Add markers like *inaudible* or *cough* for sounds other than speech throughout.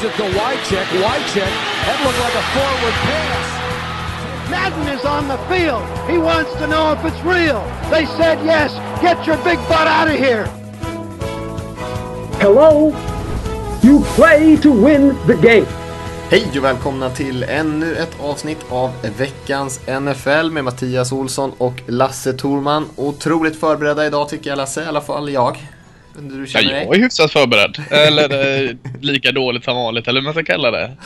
Gives it to Wycheck. Wycheck. That looked like a forward pass. Madden is on the field. He wants to know if it's real. They said yes. Get your big butt out of here. Hello? You play to win the game. Hej och välkomna till ännu ett avsnitt av veckans NFL med Mattias Olsson och Lasse Thorman. Otroligt förberedda idag tycker jag Lasse, i alla fall jag. Du ja, jag är hyfsat förberedd. Eller eh, lika dåligt som vanligt, eller hur man ska kalla det.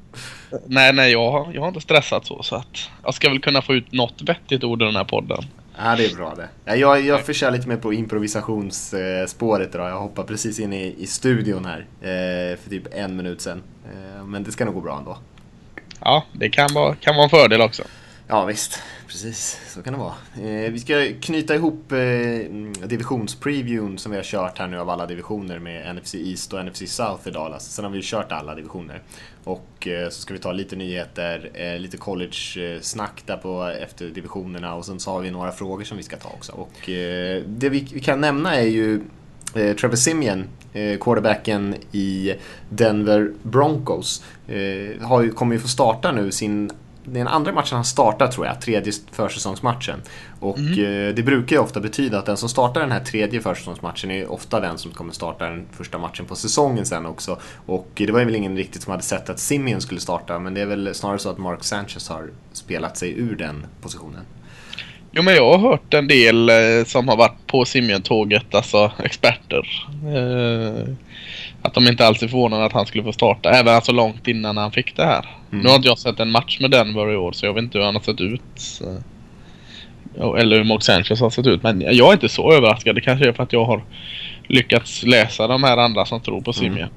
*laughs* nej, nej, jag har, jag har inte stressat så. Så att jag ska väl kunna få ut något vettigt ord i den här podden. Ja, det är bra det. Jag, jag försöker lite mer på improvisationsspåret idag. Jag hoppar precis in i, i studion här eh, för typ en minut sedan. Eh, men det ska nog gå bra ändå. Ja, det kan vara, kan vara en fördel också. Ja visst, precis så kan det vara. Eh, vi ska knyta ihop eh, divisionspreviewn som vi har kört här nu av alla divisioner med NFC East och NFC South idag. Alltså. Sen har vi kört alla divisioner. Och eh, så ska vi ta lite nyheter, eh, lite college-snack där på efter divisionerna och sen så har vi några frågor som vi ska ta också. Och eh, det vi, vi, kan nämna är ju eh, Trevor Simeon, eh, quarterbacken i Denver Broncos, eh, har ju, kommer ju få starta nu sin den andra matchen han startar tror jag, tredje försäsongsmatchen. Och mm. eh, det brukar ju ofta betyda att den som startar den här tredje försäsongsmatchen är ofta den som kommer starta den första matchen på säsongen sen också. Och det var väl ingen riktigt som hade sett att Simeon skulle starta, men det är väl snarare så att Mark Sanchez har spelat sig ur den positionen. Jo men jag har hört en del eh, som har varit på Simeon-tåget, alltså experter. Eh, att de inte alls är förvånade att han skulle få starta, även alltså långt innan han fick det här. Mm. Nu har inte jag sett en match med Denver i år så jag vet inte hur han har sett ut. Eller hur Mark Sanchez har sett ut. Men jag är inte så överraskad. Det kanske är för att jag har lyckats läsa de här andra som tror på Simia. Mm.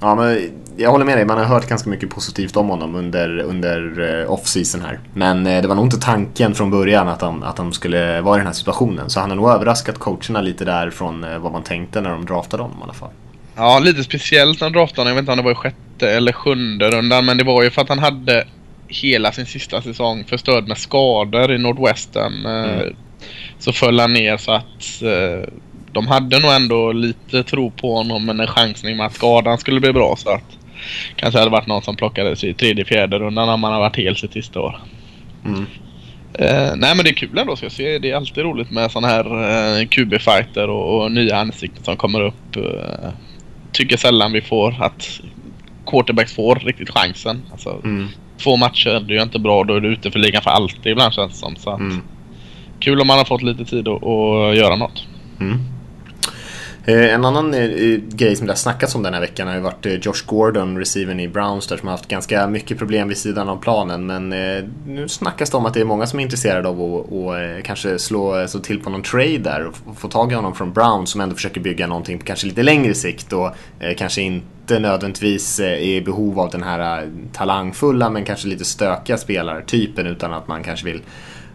Ja, men jag håller med dig. Man har hört ganska mycket positivt om honom under, under eh, off-season här. Men eh, det var nog inte tanken från början att de, att de skulle vara i den här situationen. Så han har nog överraskat coacherna lite där från eh, vad man tänkte när de draftade honom i alla fall. Ja, lite speciellt när de draftade honom. Jag vet inte om det var i sjätte eller sjunde rundan. Men det var ju för att han hade hela sin sista säsong förstörd med skador i Nordwestern. Mm. Så föll han ner så att de hade nog ändå lite tro på honom men en chansning med att skadan skulle bli bra så att kanske hade varit någon som plockades i tredje, fjärde rundan om man har varit helt sitt sista år. Mm. Eh, nej men det är kul ändå ska jag se. Det är alltid roligt med sådana här eh, QB-fighter och, och, nya ansikten som kommer upp. Eh, tycker sällan vi får att quarterbacks får riktigt chansen. Alltså, mm. Två matcher, det är inte bra. Då är du ute för ligan för alltid ibland känns det som. Så att, mm. Kul om man har fått lite tid att, att göra något. Mm. Eh, en annan eh, grej som det har snackats om den här veckan har ju varit eh, Josh Gordon, receiven i Browns där, som har haft ganska mycket problem vid sidan av planen. Men nu snackas det om att det är många som är intresserade av att och, kanske slå, slå till på någon trade där och få tag i honom från Browns som ändå försöker bygga någonting på kanske lite längre sikt och kanske inte nödvändigtvis är i behov av den här talangfulla men kanske lite stökiga spelartypen utan att man kanske vill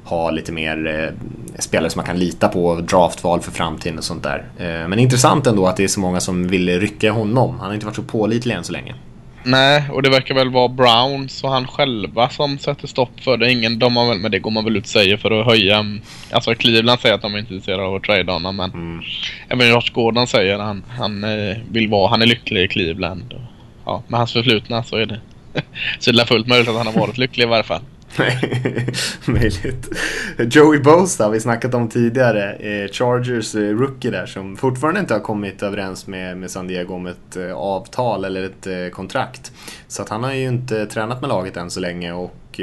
ha lite mer eh, spelare som man kan lita på, draftval för framtiden och sånt där. Eh, men intressant ändå att det är så många som vill rycka honom. Han har inte varit så pålitlig än så länge. Nej, och det verkar väl vara Browns och han själva som sätter stopp för det. Ingen, de har väl, men det går man väl ut och säger för att höja... Alltså Cleveland säger att de är intresserade av att trade honom, men mm. även Josh Gordon säger att han, han eh, vill vara, han är lycklig i Cleveland. Ja, med hans förflutna så är det *laughs* så det är fullt möjligt att han har varit lycklig i varje fall. Nej, *laughs* Möjligt. Joey Bosa har vi snackat om tidigare. Eh, Chargers eh, rookie där som fortfarande inte har kommit överens med, med San Diego om ett eh, avtal eller ett kontrakt. Så att han har ju inte tränat med laget än så länge och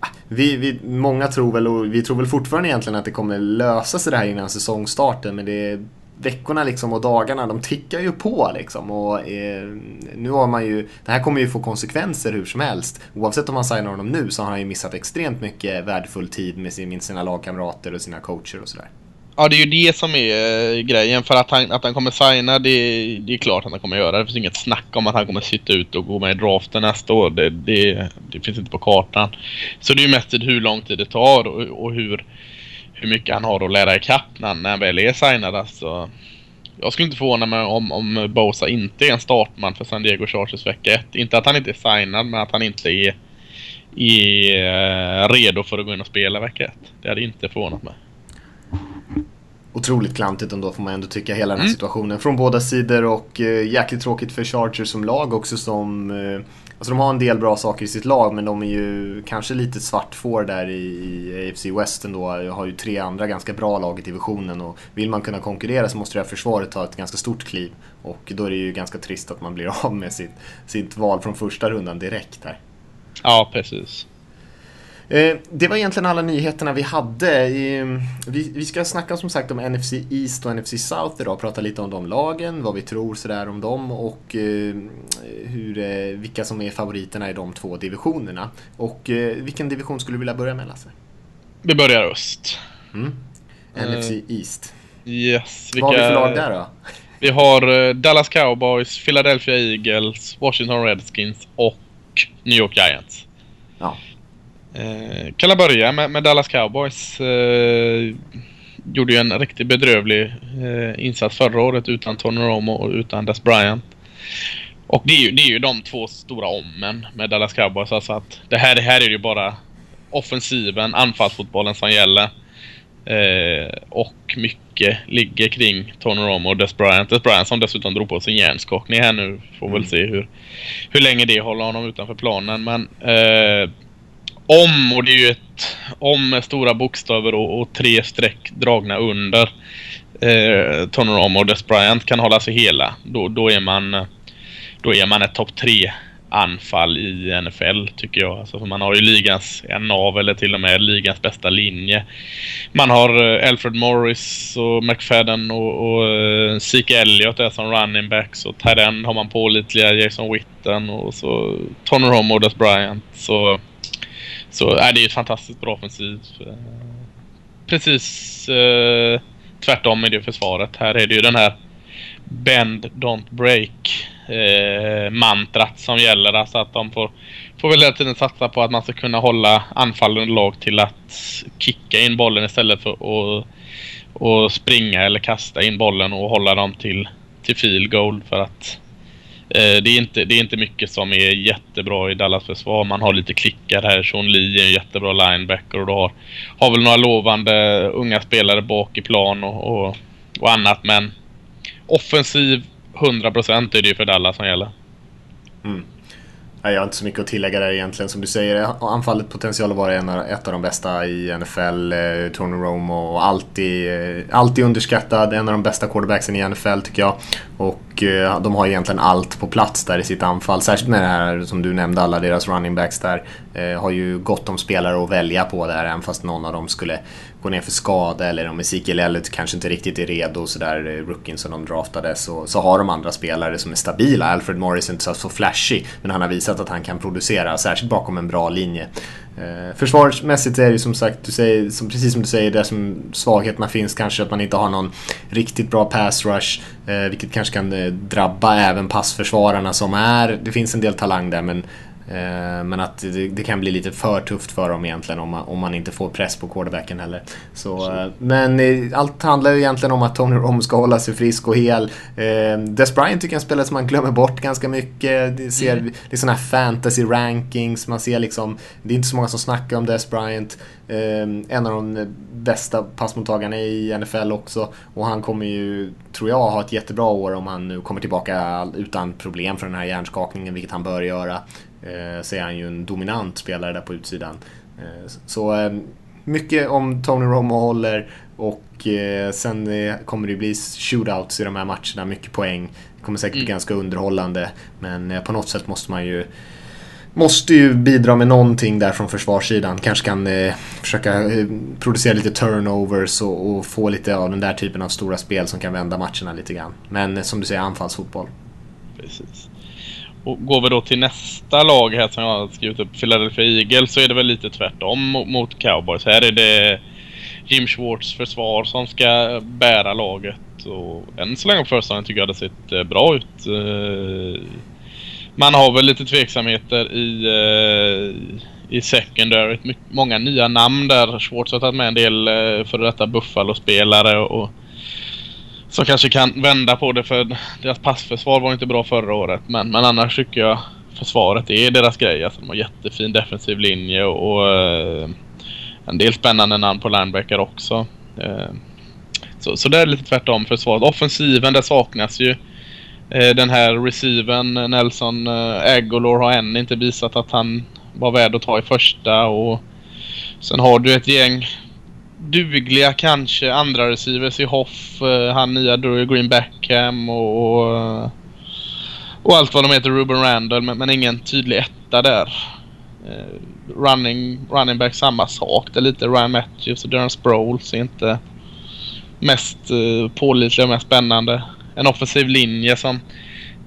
ah, vi, vi, många tror väl, och vi tror väl fortfarande egentligen att det kommer lösa sig det här innan säsongstarten men det veckorna liksom och dagarna de tickar ju på liksom. Och, eh, nu har man ju, det här kommer ju få konsekvenser hur som helst. Oavsett om man signar honom nu så har han ju missat extremt mycket värdefull tid med, sin, sina lagkamrater och sina coacher och sådär. Ja, det är ju det som är eh, grejen. För att han, att han kommer signa, det, det är klart att han kommer göra. Det finns inget snack om att han kommer sitta ut och gå med i draften nästa år. Det, det, det finns inte på kartan. Så det är ju mest hur lång tid det tar och, och hur hur mycket han har att lära ikapp när, när han väl är signad. Alltså. Jag skulle inte förvåna mig om, om Bosa inte är en startman för San Diego Chargers vecka 1. Inte att han inte är signad, men att han inte är, är redo för att gå in och spela vecka 1. Det hade inte förvånat mig. otroligt klantigt ändå får man ändå tycka hela den här mm. situationen. Från båda sidor och eh, jäkligt tråkigt för Chargers som lag också som eh, Alltså de har en del bra saker i sitt lag men de är ju kanske lite svart får där i, i AFC West ändå. Har ju tre andra ganska bra lag i divisionen och vill man kunna konkurrera så måste det här försvaret ta ett ganska stort kliv. Och då är det ju ganska trist att man blir *laughs* av med sitt, sitt val från första rundan direkt här. Ja, precis. Eh, det var egentligen alla nyheterna vi hade. Vi, ska snacka som sagt om NFC East och NFC South idag. Prata lite om de lagen, vad vi tror sådär om dem och eh, hur, eh, vilka som är favoriterna i de två divisionerna. Och vilken division skulle du vilja börja med Lasse? Vi börjar öst. Mm. NFC East. Yes. Vilka... Vad har vi för lag där då? *laughs* Vi har Dallas Cowboys, Philadelphia Eagles, Washington Redskins och New York Giants. Ja. Eh, kan jag börja med, med Dallas Cowboys. Eh, gjorde ju en riktigt bedrövlig eh, insats förra året utan Tony Romo och utan Des Bryant. Och det är, ju, det är ju de två stora ommen med Dallas Cowboys. Alltså att det här, det här är ju bara offensiven, anfallsfotbollen som gäller. Eh, och mycket ligger kring Tony Romo och Des Bryant. Des Bryant som dessutom drog på sin hjärnskakning här nu. Får mm. väl se hur, hur länge det håller honom utanför planen. Men eh, om, och det är ju ett om med stora bokstäver och, och tre streck dragna under eh, Tony Romo och Des Bryant kan hålla sig hela. Då, då är man då är man ett topp tre anfall i NFL tycker jag. Alltså, för man har ju ligans en av eller till och med ligans bästa linje. Man har eh, Alfred Morris och McFadden och, och uh, Zeke Elliott där som running backs och Tyrend har man pålitliga Jason Witten och så Tony Romo och Des Bryant. Så så är det är ett fantastiskt bra offensiv. Precis eh, tvärtom i det försvaret. Här är det ju den här Bend, don't break eh, mantrat som gäller. Alltså att de får, får väl hela tiden satsa på att man ska kunna hålla anfallen lag till att kicka in bollen istället för att och springa eller kasta in bollen och hålla dem till, till field goal för att Eh, det är, inte, det är inte mycket som är jättebra i Dallas försvar. Man har lite klickar här. Sean Lee är en jättebra linebacker och du har, har väl några lovande unga spelare bak i plan och, och, och annat. Men offensiv 100% är det ju för Dallas som gäller. Mm. Jag har inte så mycket att tillägga där egentligen. Som du säger, eh, anfallet potential att vara en av, ett av de bästa i NFL. Eh, Tony Romo och alltid, eh, alltid underskattad. En av de bästa quarterbacksen i NFL tycker jag. Och eh, de har egentligen allt på plats där i sitt anfall. Särskilt med det här som du nämnde, alla deras running backs där. Eh, har ju gott om spelare att välja på där, även fast någon av dem skulle gå ner för skada eller om Ezekiel Elliott kanske inte riktigt är redo sådär, eh, rookien som de draftade, så, så har de andra spelare som är stabila. Alfred Morris är inte så flashy, men han har visat att han kan producera, särskilt bakom en bra linje. Eh, försvarsmässigt är det ju som sagt, du säger, som, precis som du säger, det som svagheterna finns kanske att man inte har någon riktigt bra pass rush. Eh, vilket kanske kan eh, drabba även passförsvararna som är, det finns en del talang där men men att det, det, kan bli lite för tufft för dem egentligen om man, om man inte får press på quarterbacken heller. Så, eh, men eh, allt handlar ju egentligen om att Tony Romo ska hålla sig frisk och hel. Des Bryant tycker jag är en spelare som man glömmer bort ganska mycket. Det, ser, mm. det är sådana här fantasy rankings, man ser liksom, det är inte så många som snackar om Des Bryant. En av de bästa passmottagarna i NFL också. Och han kommer ju, tror jag, ha ett jättebra år om han nu kommer tillbaka utan problem från den här hjärnskakningen, vilket han bör göra eh, så är han ju en dominant spelare där på utsidan. Eh, så eh, mycket om Tony Romo håller och eh, sen eh, kommer det bli shootouts i de här matcherna, mycket poäng. Det kommer säkert bli mm. ganska underhållande men eh, på något sätt måste man ju Måste ju bidra med någonting där från försvarssidan. Kanske kan eh, försöka eh, producera lite turnovers och, och, få lite av den där typen av stora spel som kan vända matcherna lite grann. Men som du säger, anfallsfotboll. Precis. Och går vi då till nästa lag här som jag har skrivit upp, Philadelphia Eagles, så är det väl lite tvärtom mot Cowboys. Här är det Jim Schwartz försvar som ska bära laget. Och än så länge på första tycker jag det sett bra ut. Eh, man har väl lite tveksamheter i, eh, i secondary. Många nya namn där. Schwartz har tagit med en del eh, före detta Buffalo-spelare och som kanske kan vända på det för deras passförsvar var inte bra förra året. Men, men annars tycker jag försvaret är deras grej. Alltså de har jättefin defensiv linje och, och eh, en del spännande namn på linebacker också. Eh, så, så det är lite tvärtom försvaret. Offensiven, där saknas ju eh, den här receiven Nelson eh, Aguilar Agolor har än inte visat att han var värd att ta i första och sen har du ett gäng dugliga kanske andra receivers i Hoff, eh, han nya Dory Green Beckham och, och, och allt vad de heter, Ruben Randall, men, men ingen tydlig etta där. Eh, running, running back samma sak. Det är lite Ryan Matthews och Darren Sproles är inte mest uh, pålitliga och mest spännande. En offensiv linje som...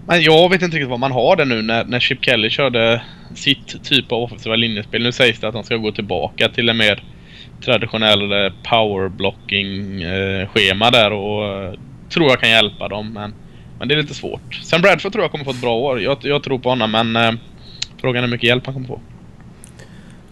Men jag vet inte riktigt vad man har det nu när, när Chip Kelly körde sitt typ av offensiva linjespel. Nu sägs det att de ska gå tillbaka till en mer traditionell eh, powerblocking-schema eh, där och eh, tror jag kan hjälpa dem. Men, men det är lite svårt. Sen Bradford tror jag kommer få ett bra år. Jag, jag tror på honom men frågan är hur mycket hjälp han kommer få.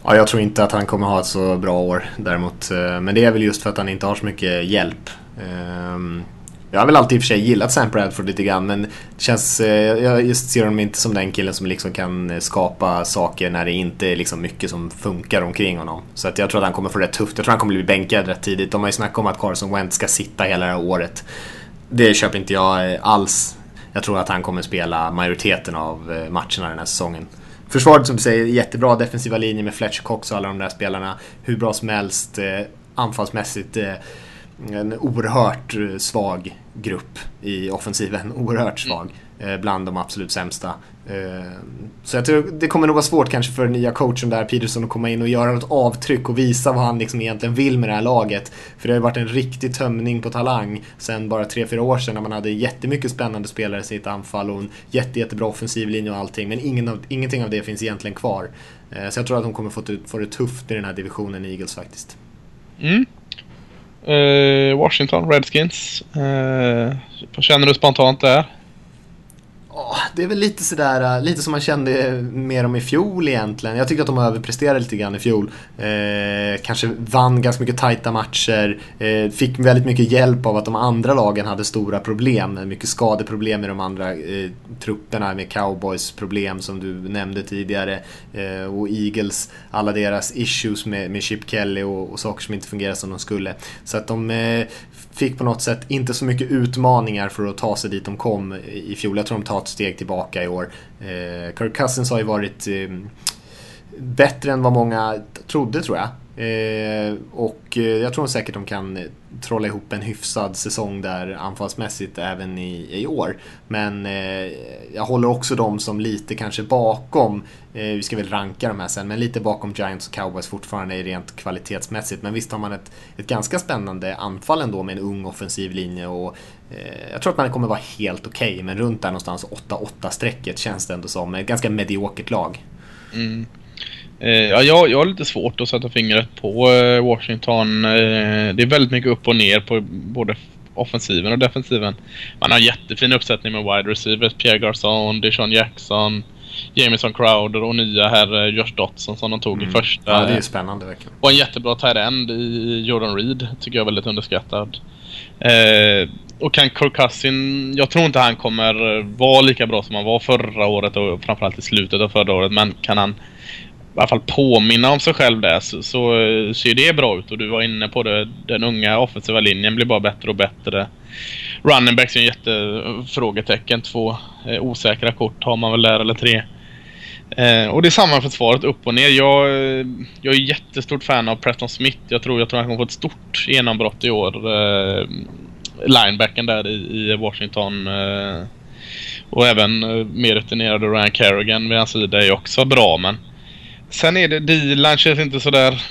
Ja, jag tror inte att han kommer ha ett så bra år däremot. Men det är väl just för att han inte har så mycket hjälp. Ehm, jag har väl alltid i och för sig gillat Sam Bradford lite grann men det känns, eh, jag just ser honom inte som den killen som liksom kan eh, skapa saker när det inte är liksom mycket som funkar omkring honom. Så att jag tror att han kommer få rätt tufft. Jag tror att han kommer bli bänkad rätt tidigt. De har ju snackat om att Carson Wentz ska sitta hela det här året. Det köper inte jag eh, alls. Jag tror att han kommer spela majoriteten av matcherna den här säsongen. Försvaret som du säger, jättebra defensiva linjer med Fletcher Cox och alla de där spelarna. Hur bra som helst. Anfallsmässigt en oerhört eh, svag grupp i offensiven. *laughs* Oerhört svag. Eh, bland de absolut sämsta. Eh, så jag tror det kommer nog vara svårt kanske för nya coachen där, Peterson, att komma in och göra något avtryck och visa vad han liksom egentligen vill med det här laget. För det har ju varit en riktig tömning på talang sen bara 3-4 år sedan när man hade jättemycket spännande spelare i sitt anfall och en jätte, jättebra offensiv linje och allting. Men ingen av, ingenting av det finns egentligen kvar. Så jag tror att de kommer få, få det tufft i den här divisionen Eagles faktiskt. Mm. Eh, Washington Redskins. Vad känner du spontant där? Det är väl lite sådär, eh, lite som man kände eh, med dem i fjol egentligen. Jag tyckte att de överpresterade lite grann i fjol. Eh, kanske vann ganska mycket tajta matcher. Eh, fick väldigt mycket hjälp av att de andra lagen hade stora problem. Mycket skadeproblem i de andra eh, trupperna med cowboys problem som du nämnde tidigare. Eh, och Eagles, alla deras issues med, med Chip Kelly och, och saker som inte fungerar som de skulle. Så att de eh, fick på något sätt inte så mycket utmaningar för att ta sig dit de kom i fjol. Jag tror de tar ett steg tillbaka i år. Eh, Kirk Cousins har ju varit eh, bättre än vad många trodde tror jag. Eh, och eh, jag tror säkert de kan eh, trolla ihop en hyfsad säsong där anfallsmässigt även i, i år. Men eh, jag håller också dem som lite kanske bakom, eh, vi ska väl ranka de här sen, men lite bakom Giants och Cowboys fortfarande rent kvalitetsmässigt. Men visst har man ett, ett ganska spännande anfall ändå med en ung offensiv linje och eh, jag tror att man kommer vara helt okej, okay, men runt där någonstans 8-8 strecket känns det ändå som. Ett ganska mediokert lag. Mm. Eh, ja, jag, jag har lite svårt att sätta fingret på eh, Washington. Eh, det är väldigt mycket upp och ner på både offensiven och defensiven. Man har en jättefin uppsättning med wide receivers. Pierre Garçon, Deshaun Jackson, Jamison Crowder och nya här Josh Dotson som de tog mm. i första. Ja, det är spännande verkligen. Och en jättebra tight end i Jordan Reed. Tycker jag är väldigt underskattad. Eh, och kan Kirk Cousin, jag tror inte han kommer vara lika bra som han var förra året och framförallt i slutet av förra året. Men kan han i alla fall påminna om sig själv där så, så eh, ser det bra ut. Och du var inne på det, den unga offensiva linjen blir bara bättre och bättre. Running backs är en jättefrågetecken. Eh, Två eh, osäkra kort har man väl där, eller tre. Eh, och det är samma försvaret upp och ner. Jag, eh, jag är jättestort fan av Preston Smith. Jag tror, jag tror han kommer få ett stort genombrott i år. Eh, linebacken där i, i Washington. Eh, och även eh, mer rutinerade Ryan Kerrigan vid hans sida är också bra men Sen är det Dilan känns inte sådär...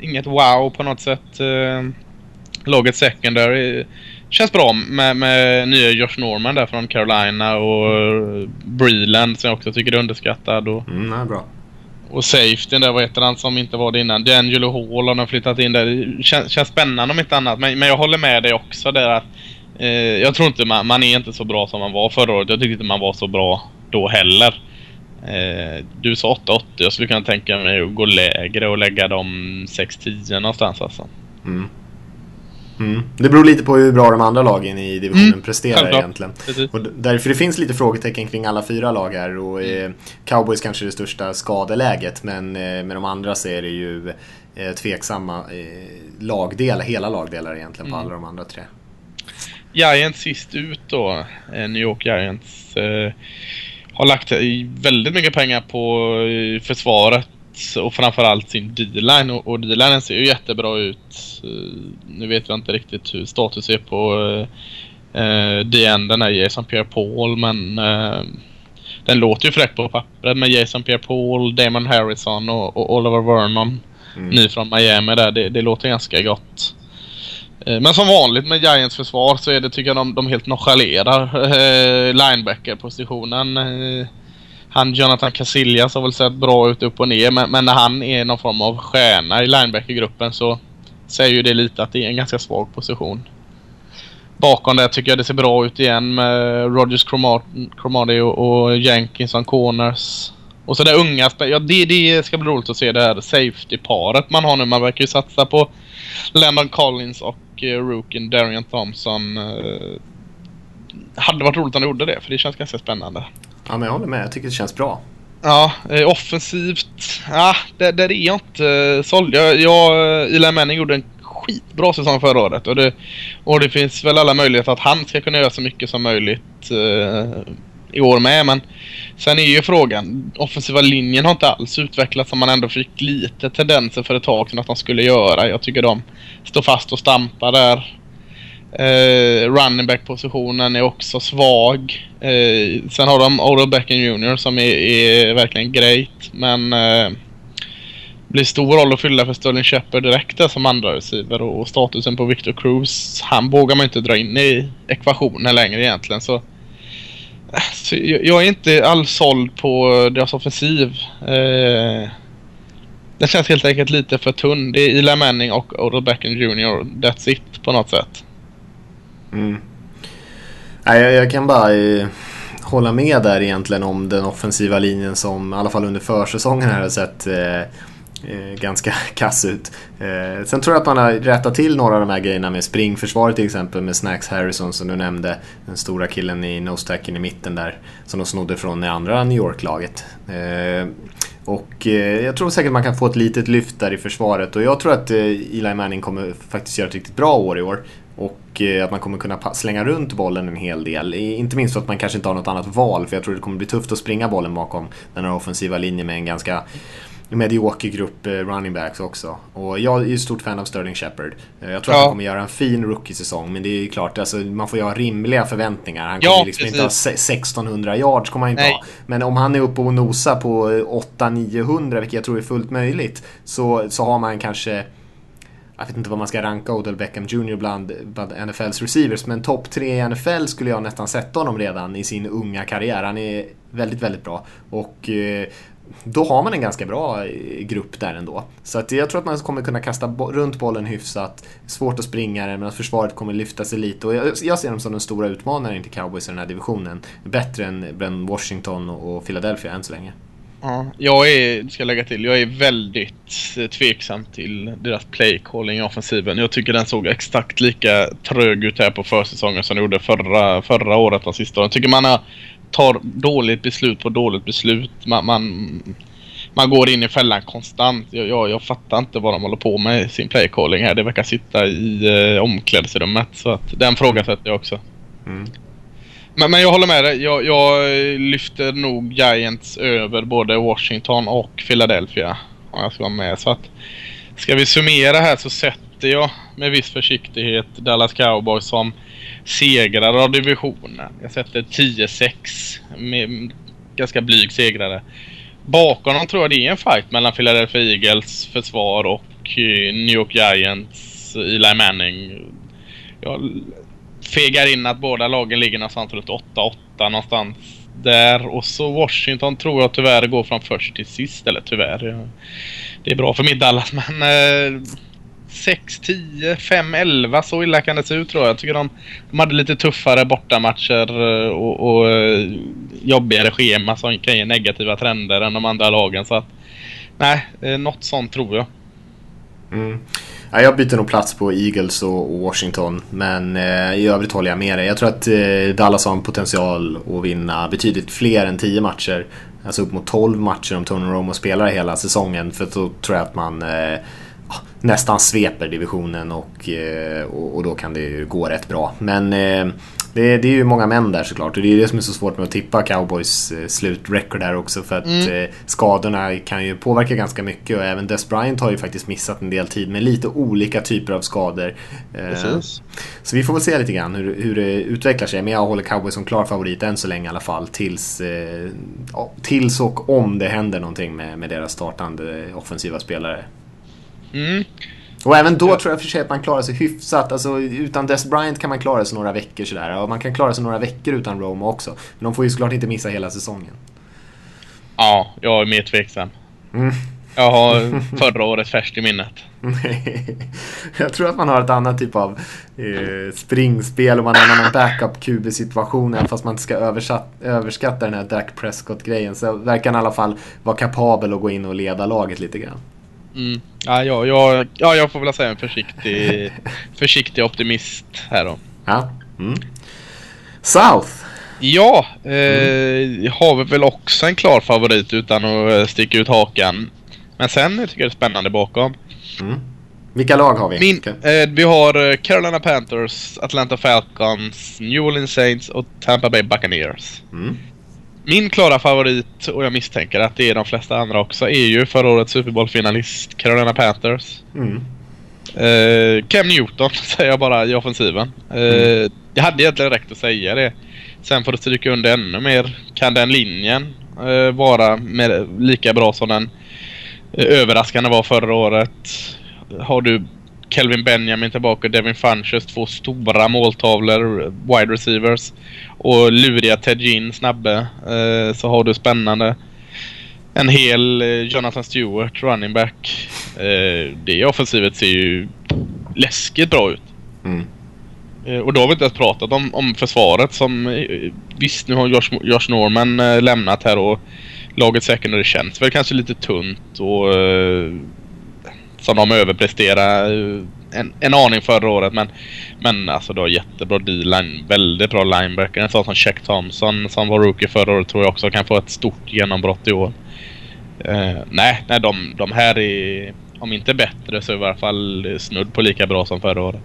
Inget wow på något sätt. Eh, laget secondary känns bra med, med nya Josh Norman där från Carolina och Breland som jag också tycker är underskattad. Och, mm, är bra. Och safety där, vad heter han som inte var det innan? D'Angelo Hall har de flyttat in där. Det känns, känns spännande om inte annat. Men, men jag håller med dig också där att eh, jag tror inte man, man är inte så bra som man var förra året. Jag tyckte inte man var så bra då heller. Eh, du sa 8-80. Jag skulle kunna tänka mig att gå lägre och lägga dem 6-10 någonstans alltså. Mm. Mm. Det beror lite på hur bra de andra lagen i divisionen mm, presterar självklart. egentligen. Och därför det finns lite frågetecken kring alla fyra lag här. Och, mm. eh, Cowboys kanske är det största skadeläget men eh, med de andra så är det ju eh, tveksamma eh, lagdelar, hela lagdelar egentligen på Mm. alla de andra tre. Giants sist ut då, eh, New York Giants, eh, har lagt väldigt mycket pengar på eh, försvaret och framförallt sin D-line och, och D-linen ser ju jättebra ut. Eh, nu vet jag inte riktigt hur status är på eh, eh, D-enden är Jason Pierre-Paul men eh, den låter ju fräck på pappret med Jason Pierre-Paul, Damon Harrison och, och Oliver Vernon. Mm. Ny från Miami där. Det, det låter ganska gott. Eh, men som vanligt med Giants försvar så är det, tycker jag, de, de helt nonchalerar eh, linebacker-positionen. Eh, han Jonathan Casillas har väl sett bra ut upp och ner men, men när han är någon form av stjärna i linebacker-gruppen så säger ju det lite att det är en ganska svag position. Bakom det tycker jag det ser bra ut igen med Rogers Cromarty och, och Jenkins som corners. Och så det unga, spe- ja det, det ska bli roligt att se det här safety-paret man har nu. Man verkar ju satsa på Landon Collins och eh, rookien Darian Thompson. Eh, hade varit roligt om de gjorde det för det känns ganska spännande. Ja, men jag håller med. Jag tycker det känns bra. Ja, eh, offensivt. Ja, där, där är jag inte såld. Jag, jag, Eli Manning gjorde en skitbra säsong förra året. Och det, och det finns väl alla möjligheter att han ska kunna göra så mycket som möjligt eh, i år med. Men sen är ju frågan, offensiva linjen har inte alls utvecklats som man ändå fick lite tendenser för ett tag sedan att de skulle göra. Jag tycker de står fast och stampar där. Eh, running back positionen är också svag. Eh, sen har de Odell Beckham Jr som är, är verkligen great. Men eh, blir stor roll att fylla för Sterling Shepard direkt där som andra receiver och, och statusen på Victor Cruz. Han vågar man inte dra in i ekvationen längre egentligen. Så, Alltså, jag, jag är inte alls såld på deras offensiv. Eh, den känns helt enkelt lite för tunn. Det är Eli Manning och Odell Beckham Jr. That's it på något sätt. Mm. Nej, jag, jag kan bara eh, hålla med där egentligen om den offensiva linjen som i alla fall under försäsongen här har sett eh, Eh, ganska *laughs* kass ut. Eh, sen tror jag att man har rättat till några av de här grejerna med springförsvaret till exempel med Snacks Harrison som du nämnde. Den stora killen i nose i mitten där som de snodde från det andra New York-laget. Eh, och eh, jag tror säkert man kan få ett litet lyft där i försvaret och jag tror att eh, Eli Manning kommer faktiskt göra ett riktigt bra år i år. Och eh, att man kommer kunna slänga runt bollen en hel del. I- Inte minst för att man kanske inte har något annat val för jag tror det kommer bli tufft att springa bollen bakom den här offensiva linjen med en ganska medioker grupp eh, running backs också. Och jag är ju stort fan av Sterling Shepard. Eh, Jag tror att Ja. han kommer göra en fin rookie-säsong men det är ju klart, alltså, man får ju ha rimliga förväntningar. Han kommer Ja, liksom inte ha precis. se- 1600 yards, kommer han inte Nej. ha. Men om han är uppe och nosar på eh, 800-900, vilket jag tror är fullt möjligt, så, så har man kanske jag vet inte vad man ska ranka Odell Beckham Jr bland, bland NFLs receivers, men topp tre i NFL skulle jag nästan sätta honom redan i sin unga karriär. Han är väldigt, väldigt bra. Och eh, då har man en ganska bra eh, grupp där ändå. Så att jag tror att man kommer kunna kasta bo- runt bollen hyfsat. Svårt att springa den, men att försvaret kommer lyfta sig lite. Och jag, jag ser dem som den stora utmanaren till Cowboys i den här divisionen. Bättre än, än Washington och Philadelphia än så länge. Ja, jag är, ska jag lägga till, jag är väldigt eh, tveksam till deras play calling i offensiven. Jag tycker den såg exakt lika trög ut här på försäsongen som den gjorde förra, förra året och sista åren. Jag tycker man har, tar dåligt beslut på dåligt beslut. Man, man, man går in i fällan konstant. Jag, jag, jag fattar inte vad de håller på med i sin play calling här. Det verkar sitta i eh, omklädningsrummet. Så att den frågan sätter jag också. Mm. Men, men jag håller med dig. Jag, jag lyfter nog Giants över både Washington och Philadelphia. Om jag ska vara med. Så att, ska vi summera här så sätter jag med viss försiktighet Dallas Cowboys som segrare av divisionen. Jag sätter 10-6 med ganska blyg segrare. Bakom dem tror jag det är en fight mellan Philadelphia Eagles försvar och eh, New York Giants Eli Manning. Jag fegar in att båda lagen ligger någonstans runt 8-8 någonstans där. Och så Washington tror jag tyvärr går från först till sist. Eller tyvärr. Det är bra för mitt Dallas *laughs* men eh, 6-10, 5-11 så illa kan det se ut tror jag. Jag tycker de, de hade lite tuffare bortamatcher eh, och, och eh, jobbigare schema som kan ge negativa trender än de andra lagen. Så att nej, eh, något sånt tror jag. Mm. Ja, jag byter nog plats på Eagles och och Washington, men eh, i övrigt håller jag med dig. Jag tror att eh, Dallas har en potential att vinna betydligt fler än 10 matcher. Alltså upp mot 12 matcher om Tony Romo spelar hela säsongen. För då tror jag att man eh, nästan sveper divisionen och, eh, och, och, då kan det ju gå rätt bra. Men eh, det, det, är ju många män där såklart och det är det som är så svårt med att tippa Cowboys eh, slutrecord där också för att mm. eh, skadorna kan ju påverka ganska mycket och även Des Bryant har ju faktiskt missat en del tid med lite olika typer av skador. Eh, så vi får väl se lite grann hur, hur det utvecklar sig men jag håller Cowboys som klar favorit än så länge i alla fall tills, tills och om det händer någonting med, med deras startande offensiva spelare. Mm. Och även då tror jag för sig att man klarar sig hyfsat. Alltså, utan Des Bryant kan man klara sig några veckor sådär. Och man kan klara sig några veckor utan Roma också. Men de får ju såklart inte missa hela säsongen. Ja, jag är mer tveksam. Mm. Jag har *laughs* förra året färskt i minnet. *laughs* jag tror att man har ett annat typ av eh, springspel och man har en annan backup QB-situation. Även fast man inte ska överskatta den här Dak Prescott-grejen. Så verkar han i alla fall vara kapabel att gå in och leda laget lite grann. Mm. Ja, ja, ja, ja, jag får väl säga en försiktig, *laughs* försiktig optimist här då. Ja. Mm. South. Ja, eh, mm. har vi väl också en klar favorit utan att eh, sticka ut hakan. Men sen tycker jag det är spännande bakom. Mm. Vilka lag har vi? Min, eh, vi har eh, Carolina Panthers, Atlanta Falcons, New Orleans Saints och Tampa Bay Buccaneers. Mm. Min klara favorit, och jag misstänker att det är de flesta andra också, är ju förra årets Super Bowl-finalist Carolina Panthers. Mm. Uh, Cam Newton *laughs* säger jag bara i offensiven. Uh, mm. Det hade egentligen räckt att säga det. Sen får det stryka under ännu mer. Kan den linjen uh, vara med, lika bra som den överraskande var förra året? Har du Kelvin Benjamin tillbaka, Devin Funches, två stora måltavlor, wide receivers. Och luriga Ted Ginn, snabbe. Eh, så har du spännande. En hel eh, Jonathan Stewart, running back. Eh, det offensivet ser ju läskigt bra ut. Mm. Och då har vi inte ens pratat om, om försvaret som... Visst, nu har Josh, Josh Norman lämnat här och laget secondary känns väl kanske lite tunt och som de överpresterade eh, en, en aning förra året. Men, men alltså det var jättebra D-line. Väldigt bra linebacker. En sån som Check Thompson som var rookie förra året tror jag också kan få ett stort genombrott i år. Uh, nej, nej de, de här är om inte bättre så i varje fall snudd på lika bra som förra året.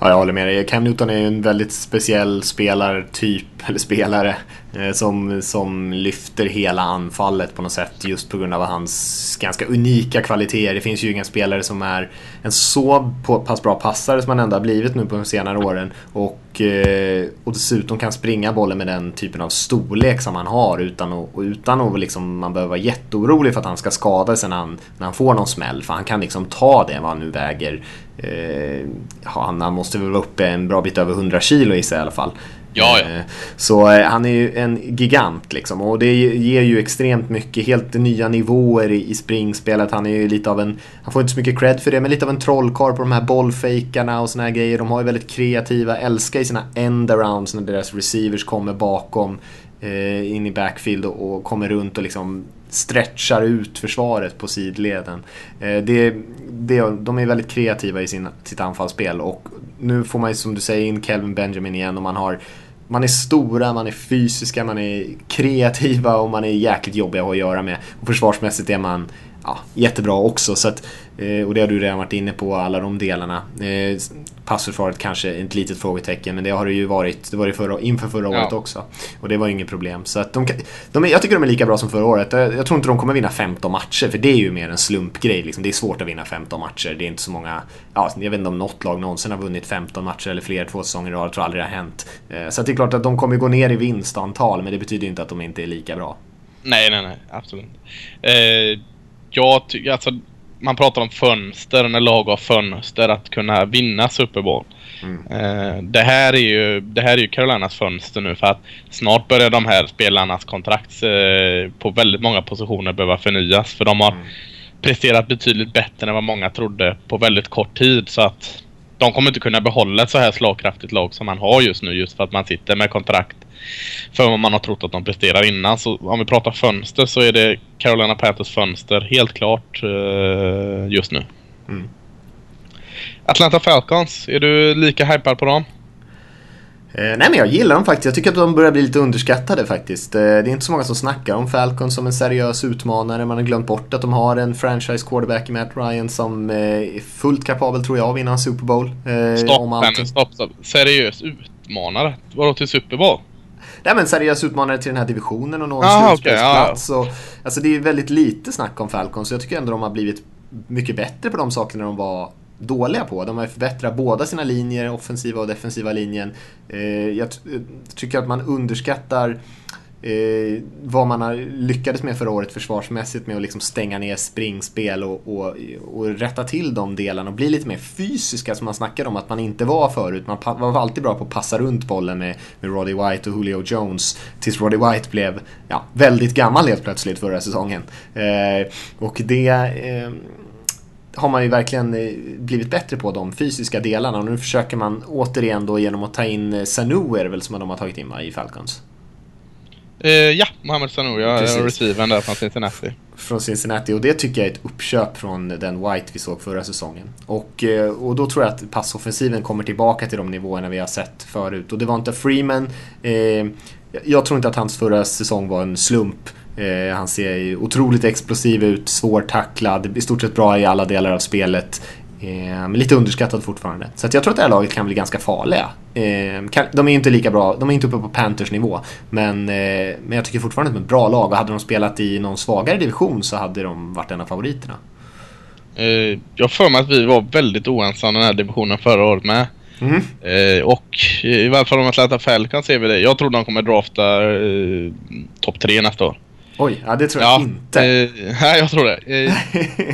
Ja, jag håller med dig. Cam Newton är ju en väldigt speciell spelartyp, eller spelare, Eh, som, som lyfter hela anfallet på något sätt just på grund av hans ganska unika kvaliteter. Det finns ju inga spelare som är en så pass bra passare som han ändå har blivit nu på de senare åren och, eh, och dessutom kan springa bollen med den typen av storlek som han har utan att, utan att liksom, man behöver vara jätteorolig för att han ska skada sig när han, när han får någon smäll. För han kan liksom ta det vad han nu väger Eh, han, han måste väl vara uppe en bra bit över 100 kilo i sig i alla fall. Ja, ja. Eh, så eh, han är ju en gigant liksom och det ger ju extremt mycket, helt nya nivåer i, springspelet. Han är ju lite av en, han får inte så mycket cred för det, men lite av en trollkarl på de här bollfejkarna och såna här grejer. De har ju väldigt kreativa, älskar ju sina end-arounds när deras receivers kommer bakom Eh, in i backfield och kommer runt och liksom stretchar ut försvaret på sidleden. Eh, det, det, de är väldigt kreativa i sin, sitt anfallsspel och nu får man ju som du säger in Kelvin Benjamin igen och man har man är stora, man är fysiska, man är kreativa och man är jäkligt jobbiga att ha att göra med. Och försvarsmässigt är man ja, jättebra också. Så att, eh, och det har du redan varit inne på, alla de delarna. Eh, passförsvaret kanske ett litet frågetecken, men det har det ju varit, det var det förra, inför förra året ja. också. Och det var ju inget problem. Så att de, de, jag tycker de är lika bra som förra året. Jag, jag tror inte de kommer vinna 15 matcher, för det är ju mer en slumpgrej. Liksom. Det är svårt att vinna 15 matcher. Det är inte så många, ja, jag vet inte om något lag någonsin har vunnit 15 matcher eller fler två säsonger i rad. Jag tror aldrig det har hänt. Eh, så det är klart att de kommer gå ner i vinstantal, men det betyder inte att de inte är lika bra. Nej, nej, nej, absolut. Eh, jag tycker alltså man pratar om fönster, när lag har fönster att kunna vinna Super Bowl. Mm. Eh, det, här är ju, det här är ju Carolinas fönster nu för att snart börjar de här spelarnas kontrakt eh, på väldigt många positioner behöva förnyas. För de har mm. presterat betydligt bättre än vad många trodde på väldigt kort tid. Så att de kommer inte kunna behålla ett så här slagkraftigt lag som man har just nu just för att man sitter med kontrakt för vad man har trott att de presterar innan. Så om vi pratar fönster så är det Carolina Panthers fönster helt klart uh, just nu. Mm. Atlanta Falcons, är du lika hypad på dem? Eh, nej men jag gillar dem faktiskt. Jag tycker att de börjar bli lite underskattade faktiskt. Eh, det är inte så många som snackar om Falcon som en seriös utmanare. Man har glömt bort att de har en franchise quarterback i Matt Ryan som eh, är fullt kapabel tror jag att vinna en Super Bowl. Eh, Stopp, men stopp, stopp. Seriös utmanare? Vadå till Super Bowl? Nej men seriös utmanare till den här divisionen och nå en Ah, slutspelsplats. och, alltså det är väldigt lite snack om Falcons så jag tycker ändå de har blivit mycket bättre på de sakerna de var dåliga på. De har förbättrat båda sina linjer, offensiva och defensiva linjen. Eh, jag eh, tycker att man underskattar eh, vad man har lyckades med förra året försvarsmässigt med att liksom stänga ner springspel och, och, och rätta till de delarna och bli lite mer fysiska som man snackade om att man inte var förut. Man var alltid bra på att passa runt bollen med, med Roddy White och Julio Jones tills Roddy White blev ja, väldigt gammal helt plötsligt förra säsongen. Eh, och det eh, har man ju verkligen eh, blivit bättre på de fysiska delarna och nu försöker man återigen då genom att ta in eh, Sanu är det väl som de har tagit in va, i Falcons? Eh, ja, Mohamed Sanu. Är receiven där från Cincinnati. från Cincinnati och det tycker jag är ett uppköp från den White vi såg förra säsongen. Och, eh, och då tror jag att passoffensiven kommer tillbaka till de nivåerna vi har sett förut. Och det var inte Freeman. Eh, jag tror inte att hans förra säsong var en slump. Eh, han ser otroligt explosiv ut, svårtacklad, i stort sett bra i alla delar av spelet. Eh, men lite underskattad fortfarande. Så jag tror att det här laget kan bli ganska farliga. Eh, kan, de är inte lika bra, de är inte uppe på Panthers nivå. Men, eh, men jag tycker fortfarande att de är ett bra lag och hade de spelat i någon svagare division så hade de varit en av favoriterna. Jag har för mig att vi var väldigt oensamma i den här divisionen förra året med. Eh, och i varje fall om Atlanta Falcons ser vi det. Jag tror de kommer drafta eh, topp tre nästa år. Oj, ja det tror jag inte. Eh, nej, jag tror det. Eh,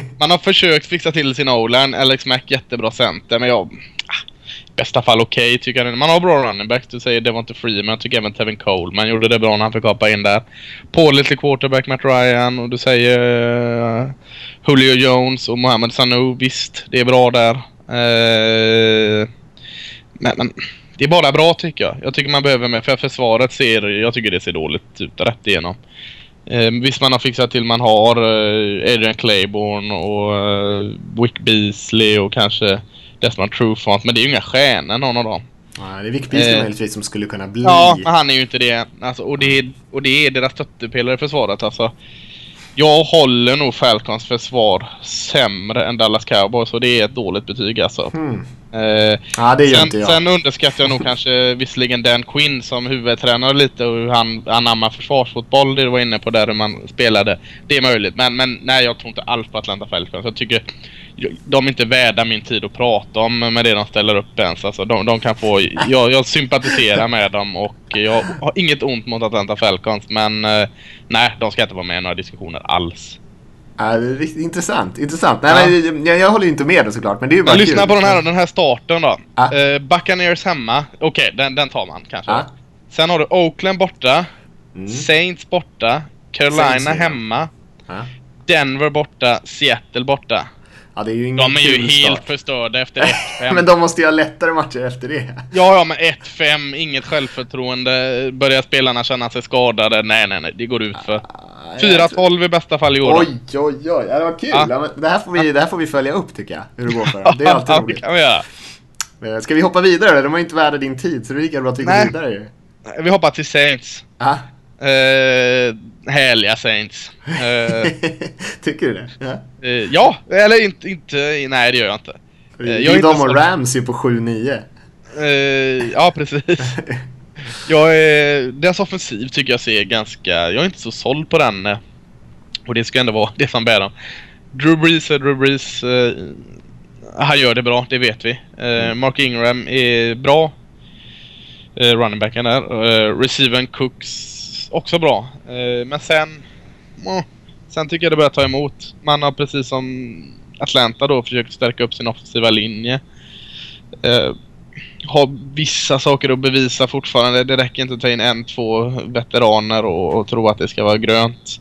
*laughs* man har försökt fixa till sin O-line. Alex Mack jättebra center, men jag... ah, I bästa fall okej tycker jag. Man har bra running backs. Du säger Devonta Freeman. Jag tycker även Tevin Coleman gjorde det bra när han fick hoppa in där. Pålitlig quarterback Matt Ryan och du säger eh, Julio Jones och Mohamed Sanu. Visst, det är bra där. Eh, men, men det är bara bra tycker jag. Jag tycker man behöver mer. För försvaret ser, jag tycker det ser dåligt ut rätt igenom. Eh, visst man har fixat till, man har eh, Adrian Claiborne och eh, Wick Beasley och kanske Desmond Trufant. Men det är ju inga stjärnor någon av dem. Ja, det är Vic Beasley Eh, möjligtvis som skulle kunna bli. Ja, men han är ju inte det. Alltså, och, det är, och det är deras stöttepelare i försvaret alltså. Jag håller nog Falcons försvar sämre än Dallas Cowboys och det är ett dåligt betyg alltså. Hmm. Eh, Ja, det gör sen, inte jag. sen underskattar jag nog kanske *laughs* visserligen Dan Quinn som huvudtränare lite och hur han anammar försvarsfotboll. Det du var inne på där hur man spelade. Det är möjligt. Men, men nej, jag tror inte alls på Atlanta Falcons. Jag tycker de är inte värda min tid att prata om med det de ställer upp ens. Alltså, de, de kan få... Jag, jag sympatiserar med dem och jag har inget ont mot Atlanta Falcons. Men eh, nej, de ska inte vara med i några diskussioner alls. Ja, intressant. Intressant. Nej, men, jag, jag håller inte med då såklart, men det är ju bara lyssna kul. på den här, den här starten då. Ja. Eh, Buccaneers hemma. Okej, den, den tar man kanske. Ja. Sen har du Oakland borta. Mm. Saints borta. Carolina Saints, ja. hemma. Ja. Denver borta. Seattle borta. Ja, det är ju ingen De är ju helt start. förstörda efter *laughs* 1-5. Men de måste ju ha lättare matcher efter det. Ja, ja, men 1-5. Inget självförtroende. Börjar spelarna känna sig skadade? Nej, nej, nej. Det går ut för. 4-12 i bästa fall i år. Oj, oj, oj. Ja, det var kul. Ja. Ja. det, här får vi, det här får vi följa upp tycker jag. Hur det går för dem. Det är alltid *laughs* Ja, det roligt. kan vi göra. Eh, Ska vi hoppa vidare? De var inte värda din tid, så det är lika bra att vi går vidare ju. Vi hoppar till Saints. Ja. Eh, härliga Saints. Eh, *laughs* Tycker du det? Ja. Eh, ja, eller inte, inte, nej det gör jag inte. Eh, Jag är de och så- Ramsey på 7-9. Eh, ja, precis. *laughs* Jag är, deras offensiv tycker jag ser ganska, jag är inte så såld på den. Och det ska ändå vara det som bär dem. Drew Brees är Drew Brees. han gör det bra, det vet vi. Eh, Mark Ingram är bra. Eh, running backen där. Uh, receiven Cooks också bra. Eh, men sen... sen tycker jag det börjar ta emot. Man har precis som Atlanta då försökt stärka upp sin offensiva linje. Eh, har vissa saker att bevisa fortfarande. Det räcker inte att ta in en, två veteraner och, och tro att det ska vara grönt.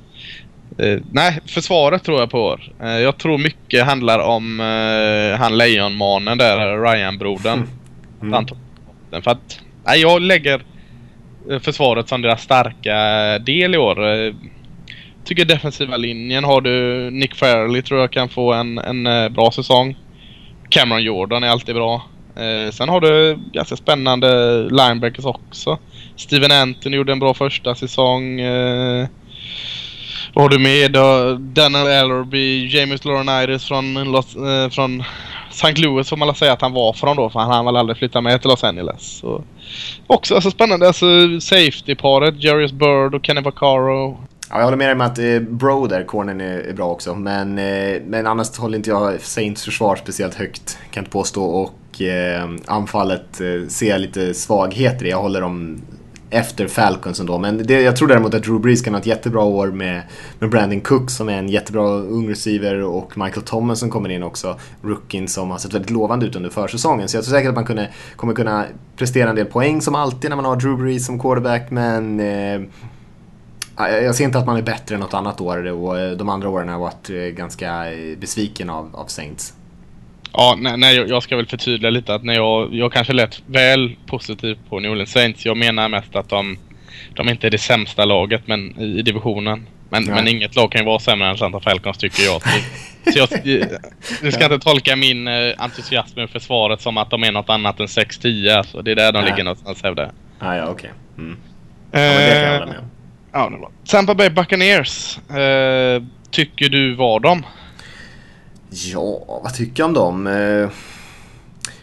Eh, nej, försvaret tror jag på. Eh, jag tror mycket handlar om eh, han lejonmanen där, Ryan-brodern. Mm. Anton. För att, nej, jag lägger Eh, försvaret som deras starka eh, del i år. Eh, tycker defensiva linjen har du Nick Fairley tror jag kan få en, en bra säsong. Cameron Jordan är alltid bra. Eh, sen har du ganska spännande linebackers också. Steven Anthony gjorde en bra första säsong. Eh, vad har du med? Daniel Ellerby, James Laurinaitis från, Los, eh, från St. Louis får man väl säga att han var från då för han hann väl aldrig flytta med till Los Angeles. Så, också alltså, spännande. Alltså safety-paret, Jarius Bird och Kenny Vaccaro. Ja, jag håller med dig om att eh, Bro där, cornern är, är bra också. Men, eh, men annars håller inte jag Saints försvar speciellt högt, kan jag inte påstå. Och eh, anfallet eh, ser jag lite svagheter i. Jag håller dem efter Falcons ändå. Men det, jag tror däremot att Drew Brees kan ha ett jättebra år med, med Brandon Cook som är en jättebra ung receiver och Michael Thomas som kommer in också. Rookien som har sett väldigt lovande ut under försäsongen. Så jag tror säkert att man kunde, kommer kunna prestera en del poäng som alltid när man har Drew Brees som quarterback. Men eh, jag ser inte att man är bättre än något annat år och eh, de andra åren har jag varit eh, ganska eh, besviken av, av Saints. Ja, nej, nej, jag ska väl förtydliga lite att när jag, jag kanske lät väl positiv på New Orleans Saints. Jag menar mest att de, de inte är det sämsta laget men, i, i divisionen. Men, men inget lag kan ju vara sämre än Atlanta Falcons tycker jag. Så, jag, *laughs* du ska inte tolka min uh, entusiasm för försvaret som att de är något annat än 6-10. Alltså, det är där de nej. ligger någonstans hävdar ah, ja, okej. Okay. Mm. Ja, men det kan jag hålla med om. Ja, det är bra. Tampa Bay Buccaneers. Uh, tycker du var de? Ja, vad tycker jag om dem?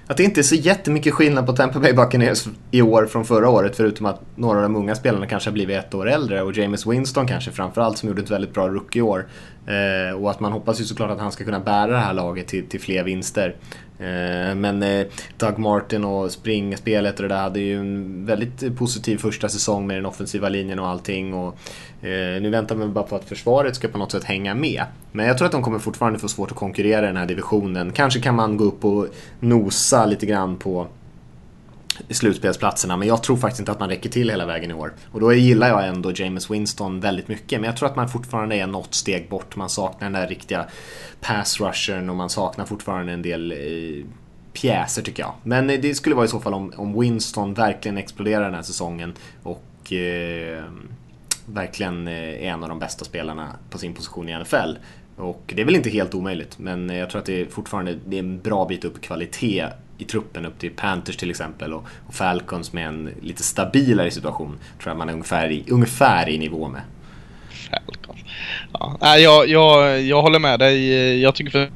Att det inte är så jättemycket skillnad på Tampa Bay Buccaneers i år från förra året förutom att några av de unga spelarna kanske har blivit ett år äldre och James Winston kanske framförallt som gjorde ett väldigt bra rookie-år. Eh, och att man hoppas ju såklart att han ska kunna bära det här laget till, till fler vinster. Eh, men eh, Doug Martin och springspelet och det där hade ju en väldigt positiv första säsong med den offensiva linjen och allting. Och Eh, nu väntar man bara på att försvaret ska på något sätt hänga med. Men jag tror att de kommer fortfarande få svårt att konkurrera i den här divisionen. Kanske kan man gå upp och nosa lite grann på slutspelsplatserna. Men jag tror faktiskt inte att man räcker till hela vägen i år. Och då gillar jag ändå James Winston väldigt mycket. Men jag tror att man fortfarande är något steg bort. Man saknar den där riktiga pass rushern och man saknar fortfarande en del eh, pjäser tycker jag. Men eh, det skulle vara i så fall om, om Winston verkligen exploderar den här säsongen och eh, verkligen eh, är en av de bästa spelarna på sin position i NFL. Och det är väl inte helt omöjligt, men eh, jag tror att det är fortfarande det är en bra bit upp kvalitet i truppen upp till Panthers till exempel och, och Falcons med en lite stabilare situation tror jag man är ungefär i, ungefär i nivå med. Falcons. Ja, jag, jag, jag håller med dig. Jag tycker för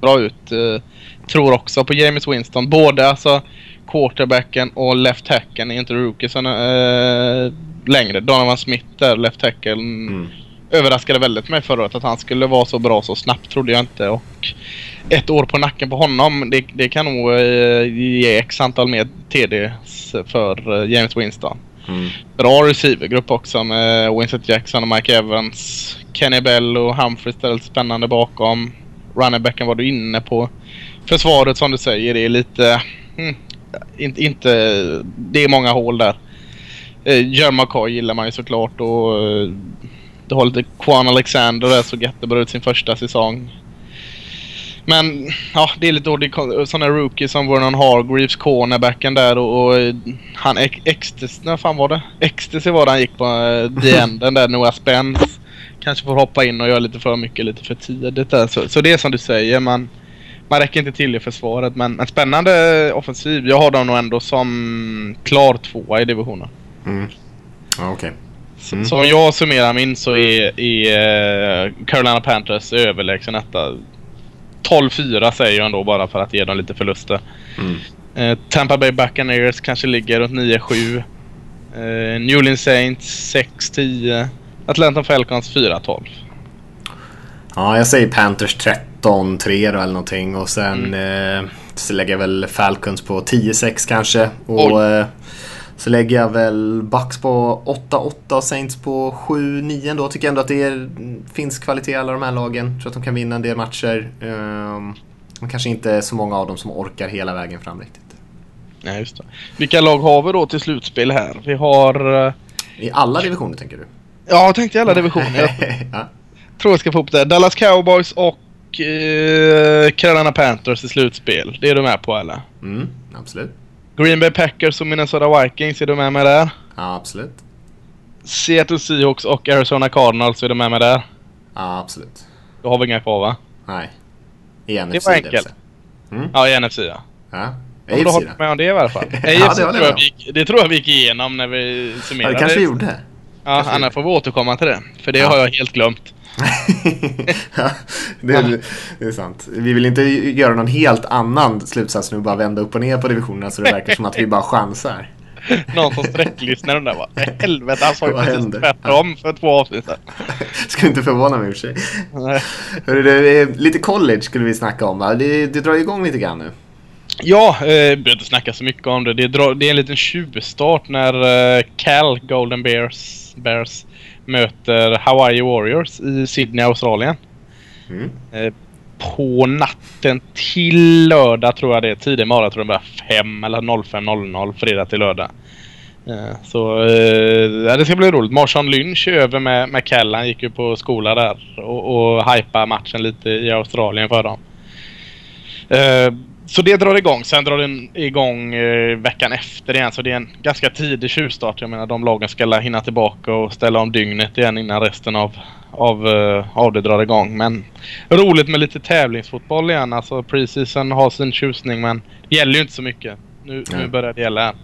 bra ut. Eh, tror också på James Winston. Både alltså quarterbacken och left hacken är inte rookiesen äh, längre. Donovan Smith där, left hacken. Mm. Överraskade väldigt mig förra året att han skulle vara så bra så snabbt trodde jag inte. Och ett år på nacken på honom, det, det kan nog eh, ge x antal mer TDs för eh, James Winston. Mm. Bra receivergrupp också med Winston Jackson och Mike Evans. Kenny Bell och Humphrey ställt spännande bakom. Runnerbacken var du inne på. Försvaret som du säger är lite... Hmm, inte, inte... Det är många hål där. Eh, gillar man ju såklart och... Eh, du har lite Quan Alexander där såg jättebra ut sin första säsong. Men ja, det är lite dåligt. Sådana rookies som Vernon Hargreaves, cornerbacken där och, och eh, han Ecstasy, när fan var det? Ecstasy var det han gick på, uh, the enden där, Noah Spence. Kanske får hoppa in och göra lite för mycket lite för tidigt där. Så, så det är som du säger, man, man räcker inte till i försvaret. Men en spännande offensiv. Jag har dem nog ändå som klar tvåa i divisionen. Mm. Ja, okej. Okay. Mm. Så, om jag summerar min så är, är Carolina Panthers överlägsen etta. 12-4 säger jag ändå bara för att ge dem lite förluster. Mm. Eh, Tampa Bay Buccaneers kanske ligger runt 9-7. Eh, New Orleans Saints 6-10. Atlanta Falcons 4-12. Ja, jag säger Panthers 13-3 då eller någonting och sen mm. eh, så lägger jag väl Falcons på 10-6 kanske. Och eh, så lägger jag väl Bucks på 8-8 och Saints på 7-9 ändå. Tycker ändå att det är, finns kvalitet i alla de här lagen. Tror att de kan vinna en del matcher. Um, men kanske inte så många av dem som orkar hela vägen fram riktigt. Nej, just det. Vilka lag har vi då till slutspel här? Vi har... Uh... I alla divisioner tänker du? Ja, jag tänkte i alla divisioner. *laughs* ja. Tror jag ska få upp det. Dallas Cowboys och uh, Carolina Panthers i slutspel. Det är du med på eller? Mm, absolut. Green Bay Packers och Minnesota Vikings, är du med mig där? Ja, absolut. Seattle Seahawks och Arizona Cardinals, är du med mig där? Ja, absolut. Då har vi inga kvar va? Nej. I NFC. Det var enkelt. Mm. Ja, i NFC ja. Ja. Du AFC håller då? med om det i alla fall. *laughs* Ja, det tror med jag vi, det tror jag vi gick igenom när vi Ja, summerade. det kanske vi gjorde. Ja, kanske annars får vi återkomma till det. För det Ja. har jag helt glömt. *laughs* ja, det, är, det är sant. Vi vill inte göra någon helt annan slutsats nu, bara vända upp och ner på divisionerna så det verkar som att vi bara chansar. *laughs* Någon som sträcklyssnar och där bara *laughs* Helvete, han sa ju precis tvärtom för två avsnitt sedan. Skulle inte förvåna mig i och för sig. Hörru, det är lite college skulle vi snacka om va? Det, det drar igång lite grann nu. Ja, eh, behöver inte snacka så mycket om det. Det, drar, det är en liten tjuvstart när eh, Cal Golden Bears, Bears möter Hawaii Warriors i Sydney, Australien. Mm. Eh, på natten till lördag tror jag det är. Tidig morgon tror jag det börjar 5 eller 05.00 fredag till lördag. Eh, så eh, det ska bli roligt. Marshawn Lynch är över med, med Cal. Han gick ju på skola där och, och hypa matchen lite i Australien för dem. Så det drar igång. Sen drar den igång eh, veckan efter igen. Så det är en ganska tidig tjuvstart. Jag menar de lagen ska hinna tillbaka och ställa om dygnet igen innan resten av, av, eh, av det drar igång. Men roligt med lite tävlingsfotboll igen. Alltså preseason har sin tjusning men det gäller ju inte så mycket. Nu, nu börjar det gälla.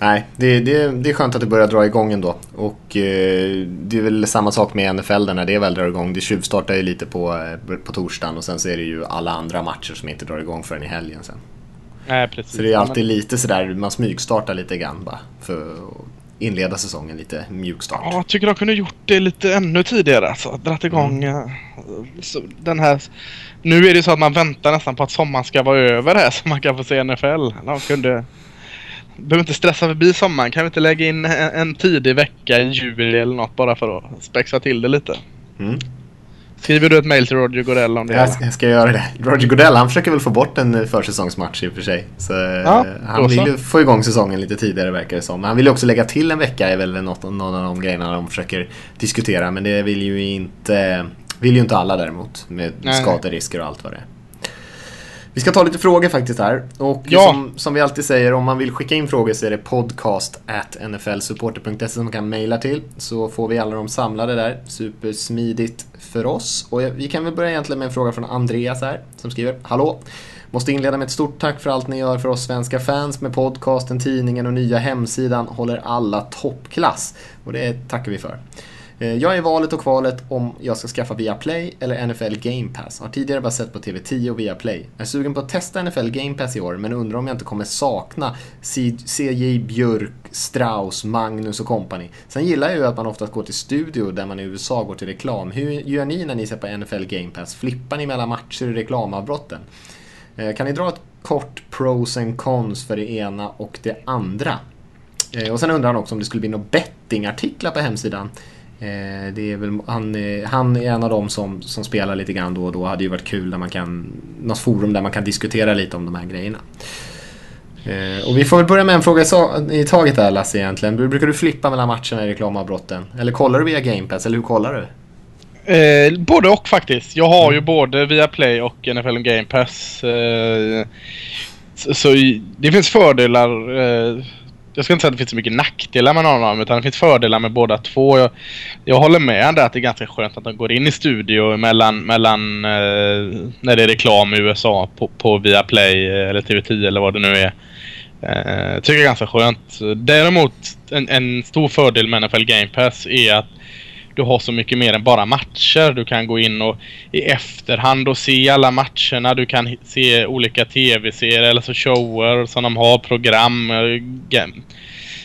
Nej, det, det, det är skönt att det börjar dra igång ändå. Och eh, det är väl samma sak med NFL där när det väl drar igång. Det tjuvstartar ju lite på, eh, på torsdagen och sen så är det ju alla andra matcher som inte drar igång förrän i helgen sen. Nej precis. Så det är alltid lite sådär, man smygstartar lite grann bara för att inleda säsongen lite mjukstart. Ja, jag tycker de kunde gjort det lite ännu tidigare. Alltså, dratt igång Mm. eh, den här... Nu är det så att man väntar nästan på att sommaren ska vara över här *laughs* så man kan få se NFL. De kunde... Behöver inte stressa förbi sommaren. Kan vi inte lägga in en, en tidig vecka i juli eller något bara för att spexa till det lite? Mm. Skriver du ett mail till Roger Godell om det? Jag, ska- jag ska göra det. Roger Godell han försöker väl få bort en eh, försäsongsmatch i och för sig. Så, eh, Ja, han då vill ju få igång säsongen lite tidigare verkar det som. Men han vill ju också lägga till en vecka är väl något, någon av de grejerna de försöker diskutera. Men det vill ju inte, vill ju inte alla däremot. Med Nej. skaderisker och allt vad det är. Vi ska ta lite frågor faktiskt här. Och Ja. som, som vi alltid säger, om man vill skicka in frågor så är det podcast at nflsupporter.se som man kan mejla till. Så får vi alla dem samlade där. Supersmidigt för oss. Och vi kan väl börja egentligen med en fråga från Andreas här, som skriver Hallå! Måste inleda med ett stort tack för allt ni gör för oss svenska fans med podcasten, tidningen och nya hemsidan. Håller alla toppklass. Och det tackar vi för. Eh, jag är i valet och kvalet om jag ska skaffa Viaplay eller NFL Game Pass. Har tidigare bara sett på TV10 och Viaplay. Är sugen på att testa NFL Game Pass i år men undrar om jag inte kommer sakna CJ Björk, Strauss, Magnus och company. Sen gillar jag ju att man oftast går till studio där man i USA går till reklam. Hur gör ni när ni ser på NFL Game Pass? Flippar ni mellan matcher och reklamavbrotten? Eh, kan ni dra ett kort pros and cons för det ena och det andra? Eh, och sen undrar han också om det skulle bli några bettingartiklar på hemsidan. Eh, Det är väl, han, han är en av dem som, som spelar lite grann då och då. Hade ju varit kul där man kan, något forum där man kan diskutera lite om de här grejerna. Eh, Och vi får väl börja med en fråga i taget där Lasse egentligen. Brukar du flippa mellan matcherna i reklamavbrotten? Eller kollar du via Game Pass, eller hur kollar du? Eh, både och faktiskt. Jag har ju både Viaplay och NFL Game Pass. Eh, så, så det finns fördelar. Eh, jag ska inte säga att det finns så mycket nackdelar med någon av dem utan det finns fördelar med båda två. Jag, jag håller med där att det är ganska skönt att de går in i studio mellan, mellan eh, när det är reklam i USA på, på Viaplay eh, eller TV10 eller vad det nu är. Eh, tycker jag är ganska skönt. Däremot en, en stor fördel med NFL Game Pass är att du har så mycket mer än bara matcher. Du kan gå in och i efterhand och se alla matcherna. Du kan se olika tv-serier eller så shower som de har, program. Eh,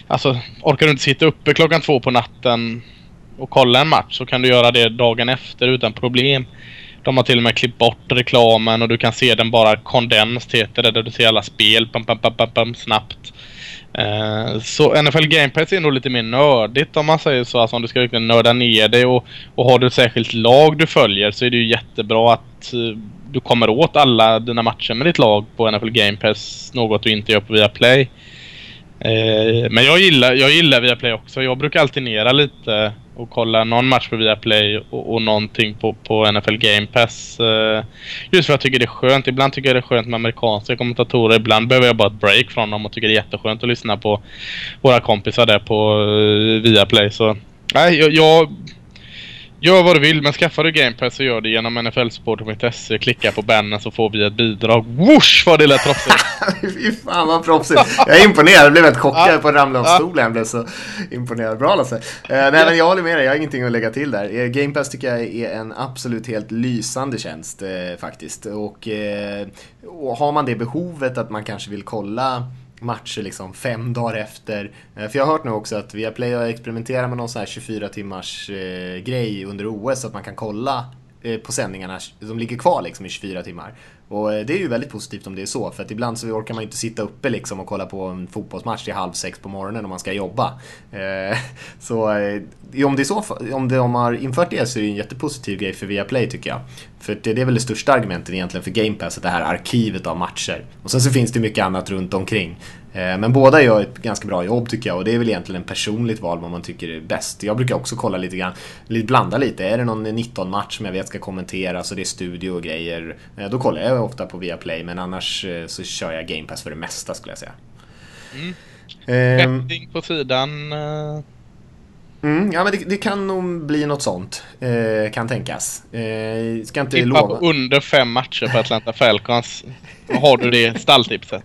alltså, orkar du inte sitta uppe klockan två på natten och kolla en match så kan du göra det dagen efter utan problem. De har till och med klippt bort reklamen och du kan se den bara kondens heter det, där du ser alla spel pam, pam, pam, pam, pam, snabbt. Eh, så NFL Game Pass är nog lite mer nördigt om man säger så. Alltså om du ska verkligen nörda ner dig och, och har du ett särskilt lag du följer så är det ju jättebra att eh, du kommer åt alla dina matcher med ditt lag på NFL Game Pass. Något du inte gör på Viaplay. Eh, men jag gillar, jag gillar Viaplay också. Jag brukar alternera lite och kolla någon match på Viaplay och, och någonting på, på NFL Game Pass. Eh, just för att jag tycker det är skönt. Ibland tycker jag det är skönt med amerikanska kommentatorer. Ibland behöver jag bara ett break från dem och tycker det är jätteskönt att lyssna på våra kompisar där på eh, Viaplay. Så nej, jag, jag, Gör vad du vill, men skaffar du Game Pass så gör det genom nflsupporter.se. Klicka på bannern så får vi ett bidrag. Whoosh vad det lät proffsigt! *laughs* Fy fan vad proffsigt. *laughs* Jag är imponerad. Jag blev helt chockad på att ramla av stolen. Jag blev så imponerad. Bra Lasse. Uh, nej men jag håller med dig. Jag har ingenting att lägga till där. Uh, Game Pass tycker jag är en absolut helt lysande tjänst uh, faktiskt. Och, och har man det behovet att man kanske vill kolla matcher liksom fem dagar efter. Eh, för jag har hört nu också att Viaplay har experimenterat med någon sån här 24 timmars eh, grej under OS så att man kan kolla eh, på sändningarna de ligger kvar liksom i 24 timmar. Och eh, det är ju väldigt positivt om det är så, för att ibland så orkar man ju inte sitta uppe liksom och kolla på en fotbollsmatch till halv sex på morgonen om man ska jobba. Eh, *laughs* så eh, om, det är så, om de har infört det så är det en jättepositiv grej för Viaplay tycker jag. För det, det är väl det största argumentet egentligen för Game Pass, att det här arkivet av matcher. Och sen så finns det mycket annat runt omkring. Men båda gör ett ganska bra jobb tycker jag och det är väl egentligen en personligt val vad man tycker är bäst. Jag brukar också kolla lite grann, blanda lite. Är det någon 19-match som jag vet ska kommenteras och det är studio och grejer, då kollar jag ofta på Viaplay men annars eh, så kör jag Game Pass för det mesta skulle jag säga. Mm. Ehm, på sidan? Uh... Mm, ja men det, det, kan nog bli något sånt. Eh, kan tänkas. Eh, ska inte Tippa lova. på under fem matcher på Atlanta Falcons. Har du det stalltipset?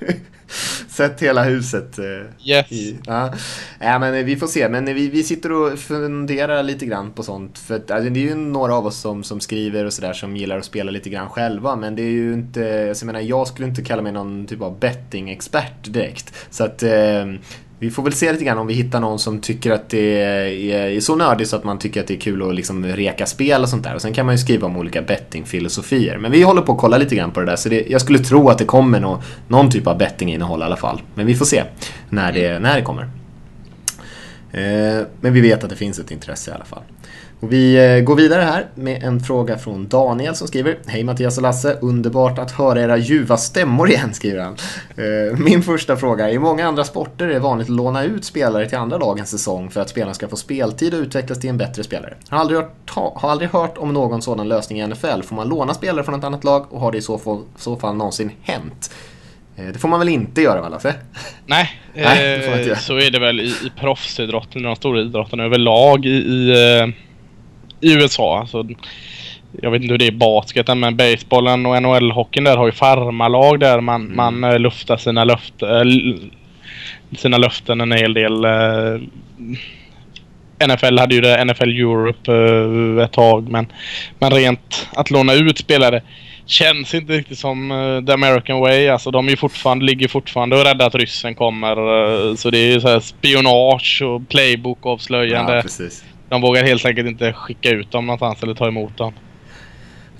*laughs* *laughs* Sett hela huset. Eh, yes. I, ja. ja. men vi får se. Men vi, vi sitter och funderar lite grann på sånt. För att, alltså, det är ju några av oss som, som skriver och sådär som gillar att spela lite grann själva. Men det är ju inte, alltså, jag menar jag skulle inte kalla mig någon typ av betting-expert direkt. Så att eh, vi får väl se lite grann om vi hittar någon som tycker att det är, så nördigt så att man tycker att det är kul att liksom reka spel och sånt där. Och sen kan man ju skriva om olika bettingfilosofier. Men vi håller på att kolla lite grann på det där så det, jag skulle tro att det kommer nå, någon typ av bettinginnehåll i alla fall. Men vi får se när det, när det kommer. Eh, men vi vet att det finns ett intresse i alla fall. Och vi eh, går vidare här med en fråga från Daniel som skriver Hej Mattias och Lasse, underbart att höra era ljuva stämmor igen, *laughs* skriver han. Eh, min första fråga, i många andra sporter är det vanligt att låna ut spelare till andra lag en säsong för att spelarna ska få speltid och utvecklas till en bättre spelare. Har aldrig hört, har aldrig hört om någon sådan lösning i NFL. Får man låna spelare från ett annat lag och har det i så fall, så fall någonsin hänt? Eh, det får man väl inte göra va Lasse? Nej, Nej så är det väl i, i proffsidrotten, de stora idrotterna överlag i, i i USA. Alltså, jag vet inte hur det är i basketen men basebollen och NHL-hockeyn där har ju farmarlag där man, mm. man uh, luftar sina, löft, uh, sina löften en hel del. Uh, NFL hade ju det, NFL Europe uh, ett tag men, men rent att låna ut spelare känns inte riktigt som the American way. Alltså de är fortfarande, ligger fortfarande och rädda att ryssen kommer. Så det är ju så spionage och playbook avslöjande. Ja, precis. De vågar helt enkelt inte skicka ut dem någonstans eller ta emot dem.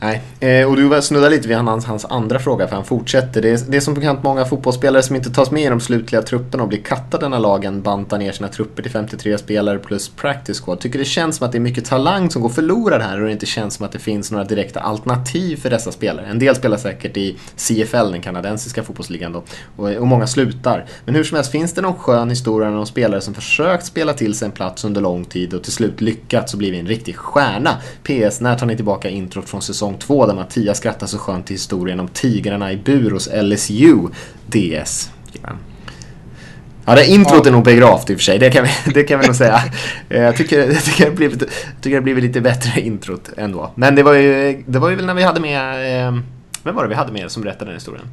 Nej, eh, och du snuddar lite vid hans, hans andra fråga för han fortsätter. Det är, det är som bekant många fotbollsspelare som inte tas med i de slutliga trupperna och blir kattade när lagen bantar ner sina trupper till 53 spelare plus practice squad. Tycker det känns som att det är mycket talang som går förlorad här och det inte känns som att det finns några direkta alternativ för dessa spelare. En del spelar säkert i CFL, den kanadensiska fotbollsligan då, och, och många slutar. Men hur som helst, finns det någon skön historia om någon spelare som försökt spela till sig en plats under lång tid och till slut lyckats och blivit en riktig stjärna? PS, när tar ni tillbaka introt från säsong säsong 2 där Mattias skrattar så skönt till historien om tigrarna i bur hos LSU DS. Ja, det introt är nog begravt i och för sig, det kan vi, *laughs* det kan vi nog säga. Eh, jag tycker, *laughs* jag tycker, det blivit, tycker det har blivit lite bättre introt ändå. Men det var ju, det var ju väl när vi hade med... Eh, vem var det vi hade med som berättade den historien?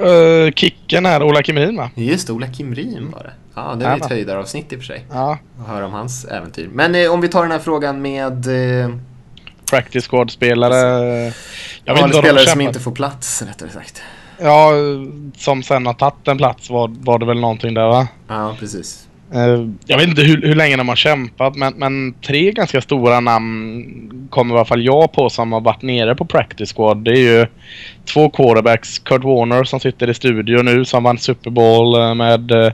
Uh, kicken är Ola Kimrin va? Just det, Ola Kimrin var det. Ja, det är ett höjdaravsnitt i och för sig. Ja. Att höra om hans äventyr. Men eh, om vi tar den här frågan med... Eh, practice squad-spelare. Jag ja, spelare som inte får plats, rättare sagt. Ja, som sen har tagit en plats var, var det väl någonting där va? Ja, precis. Eh, jag vet inte hur, hur länge de har kämpat men, men tre ganska stora namn kommer i alla fall jag på som har varit nere på practice squad. Det är ju två quarterbacks. Kurt Warner som sitter i studio nu som vann Super Bowl eh, med eh,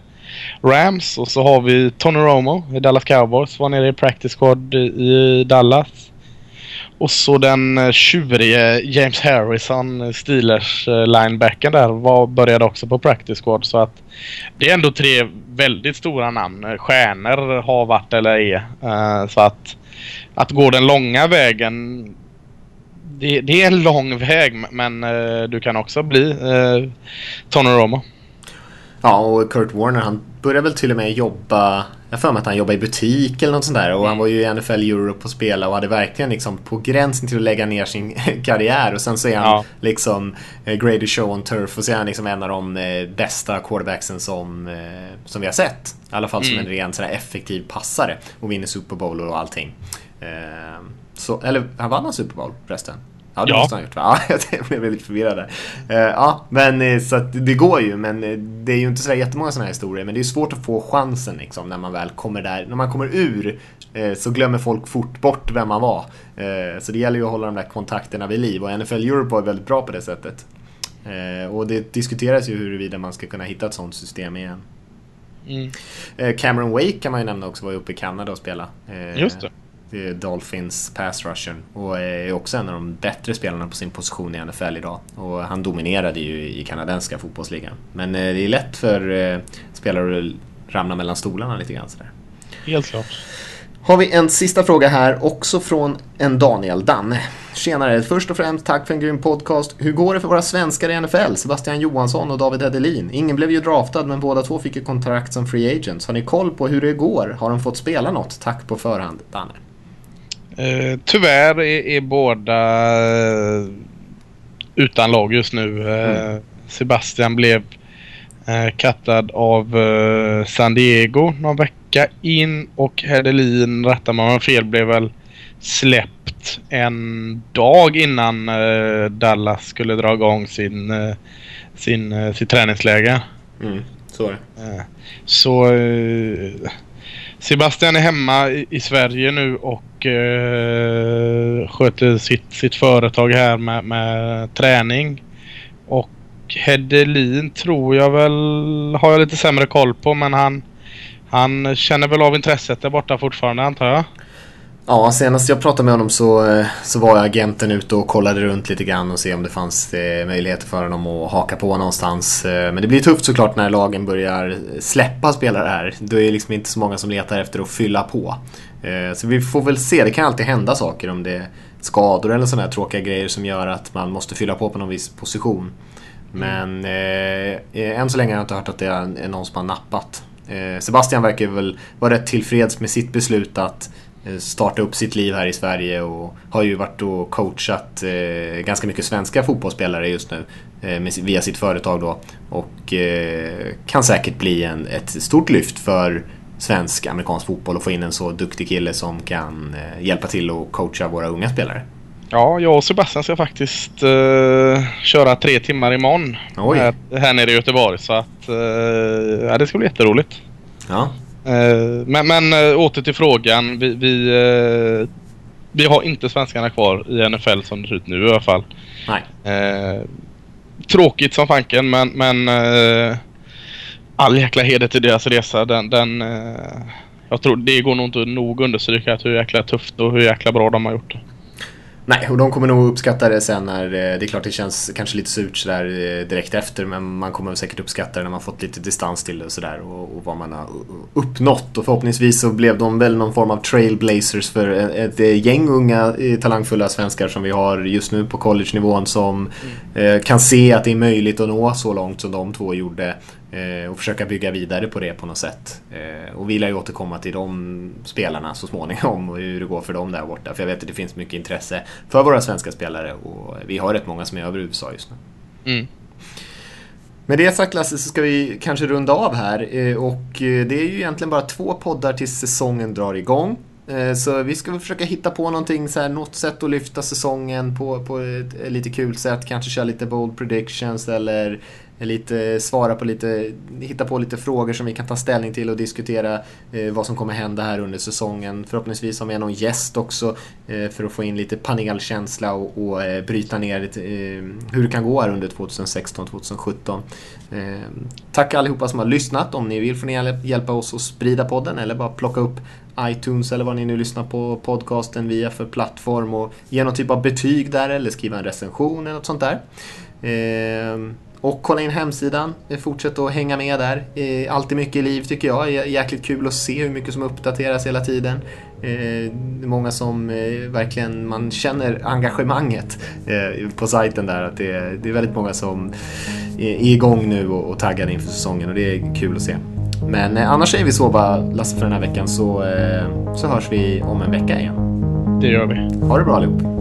Rams. Och så har vi Tony Romo i Dallas Cowboys. Var nere i practice squad i Dallas. Och så den eh, tjurige James Harrison, eh, Steelers eh, linebacken där, var, började också på practice squad. Så att det är ändå tre väldigt stora namn. Stjärnor har varit eller är. Så att, att gå den långa vägen det, det, är en lång väg men du kan också bli Tony Romo. Ja, och Kurt Warner han började väl till och med jobba jag för mig att han jobbade i butik eller något sånt där och han var ju i NFL Europe och spela och hade verkligen liksom på gränsen till att lägga ner sin *laughs* karriär och sen så är han ja. liksom eh, Grady Show on Turf och så är han liksom en av de eh, bästa quarterbacksen som, eh, som vi har sett. I alla fall som mm. en ren sån effektiv passare och vinner Super Bowl och allting. Så, eller han vann han Super Bowl förresten? Ja, det ja. måste han ha gjort va? *laughs* Ja, jag blev lite förvirrad där. Uh, ja, men eh, så att det går ju, men eh, det är ju inte så jättemånga sådana här historier. Men det är svårt att få chansen liksom när man väl kommer där. När man kommer ur så glömmer folk fort bort vem man var. Så det gäller ju att hålla de där kontakterna vid liv och NFL Europe var väldigt bra på det sättet. och det diskuteras ju huruvida man ska kunna hitta ett sådant system igen. Mm. Cameron Wake kan man ju nämna också, var ju uppe i Kanada och spela. Just det. Dolphins pass rusher och är också en av de bättre spelarna på sin position i NFL idag. Och han dominerade ju i kanadensiska fotbollsligan. Men eh, det är lätt för eh, spelare att ramla mellan stolarna lite grann sådär. Helt klart. Har vi en sista fråga här, också från en Daniel Danne. Tjenare! Först och främst tack för en grym podcast. Hur går det för våra svenskar i NFL? Sebastian Johansson och David Edelin. Ingen blev ju draftad men båda två fick ju kontrakt som free agents. Har ni koll på hur det går? Har de fått spela något? Tack på förhand, Danne. Eh, tyvärr är, är båda eh, utan lag just nu. Eh, mm. Sebastian blev kattad av San Diego någon vecka in och Hedelin, rättar man fel, blev väl släppt en dag innan Dallas skulle dra igång sin, sin, sitt träningsläger. Mm, så är det. Så Sebastian är hemma i, i Sverige nu och eh, sköter sitt, sitt företag här med, med träning. Och Hedelin tror jag väl har jag lite sämre koll på men han, han känner väl av intresset där borta fortfarande antar jag. Ja, senast jag pratade med honom så, eh, så var agenten ute och kollade runt lite grann och se om det fanns eh, möjligheter för honom att haka på någonstans. Eh, men det blir tufft såklart när lagen börjar släppa spelare här. Då är det liksom inte så många som letar efter att fylla på. Så vi får väl se, det kan alltid hända saker om det är skador eller sådana här tråkiga grejer som gör att man måste fylla på på någon viss position. Men eh, än så länge har jag inte hört att det är någon som har nappat. Sebastian verkar väl vara rätt tillfreds med sitt beslut att starta upp sitt liv här i Sverige och har ju varit och coachat eh, ganska mycket svenska fotbollsspelare just nu eh, via sitt företag då. Och eh, kan säkert bli en, ett stort lyft för svensk amerikansk fotboll och få in en så duktig kille som kan eh, hjälpa till och coacha våra unga spelare. Ja, jag och Sebastian ska faktiskt uh, köra tre timmar imorgon här, här nere i Göteborg. Så att uh, ja, det ska bli jätteroligt. Ja. Eh, men, men eh, åter till frågan. Vi, vi, eh, vi, har inte svenskarna kvar i NFL som det ser ut nu i alla fall. Nej. tråkigt som fanken men, men all jäkla heder till deras resa. Den, den, jag tror det går nog inte nog understryka hur jäkla tufft och hur jäkla bra de har gjort det. Nej, och de kommer nog uppskatta det sen när eh, det är klart det känns kanske lite surt sådär eh, direkt efter men man kommer säkert uppskatta det när man fått lite distans till det och sådär och, och vad man har uppnått och förhoppningsvis så blev de väl någon form av trailblazers för ett gäng unga eh, talangfulla svenskar som vi har just nu på college-nivån som mm. kan se att det är möjligt att nå så långt som de två gjorde Eh, och försöka bygga vidare på det på något sätt. Eh, och vi lär ju återkomma till de spelarna så småningom och hur det går för dem där borta. För jag vet att det finns mycket intresse för våra svenska spelare och vi har rätt många som är över USA just nu. Mm. Med det sagt Lasse så ska vi kanske runda av här eh, och det är ju egentligen bara två poddar tills säsongen drar igång. Så vi ska väl försöka hitta på någonting, så här, något sätt att lyfta säsongen på, på ett lite kul sätt. Kanske köra lite bold predictions eller lite, svara på lite, hitta på lite frågor som vi kan ta ställning till och diskutera eh, vad som kommer hända här under säsongen. Förhoppningsvis har vi någon gäst också eh, för att få in lite panelkänsla och, och eh, bryta ner lite, eh, hur det kan gå här under 2016-2017. Eh, tack allihopa som har lyssnat. Om ni vill får ni hjälpa oss att sprida podden eller bara plocka upp iTunes eller vad ni nu lyssnar på podcasten via för plattform och ge någon typ av betyg där eller skriva en recension eller något sånt där. Eh, Eh, och kolla in hemsidan, fortsätt att hänga med där. Alltid mycket liv tycker jag. Jäkligt kul att se hur mycket som uppdateras hela tiden. Eh, många som eh, verkligen, man känner engagemanget eh, på sajten där. Att det, är, det är väldigt många som är igång nu och, taggade inför säsongen och det är kul att se. Men eh, annars är vi så bara Lasse för den här veckan så, eh, så hörs vi om en vecka igen. Det gör vi. Ha det bra allihop.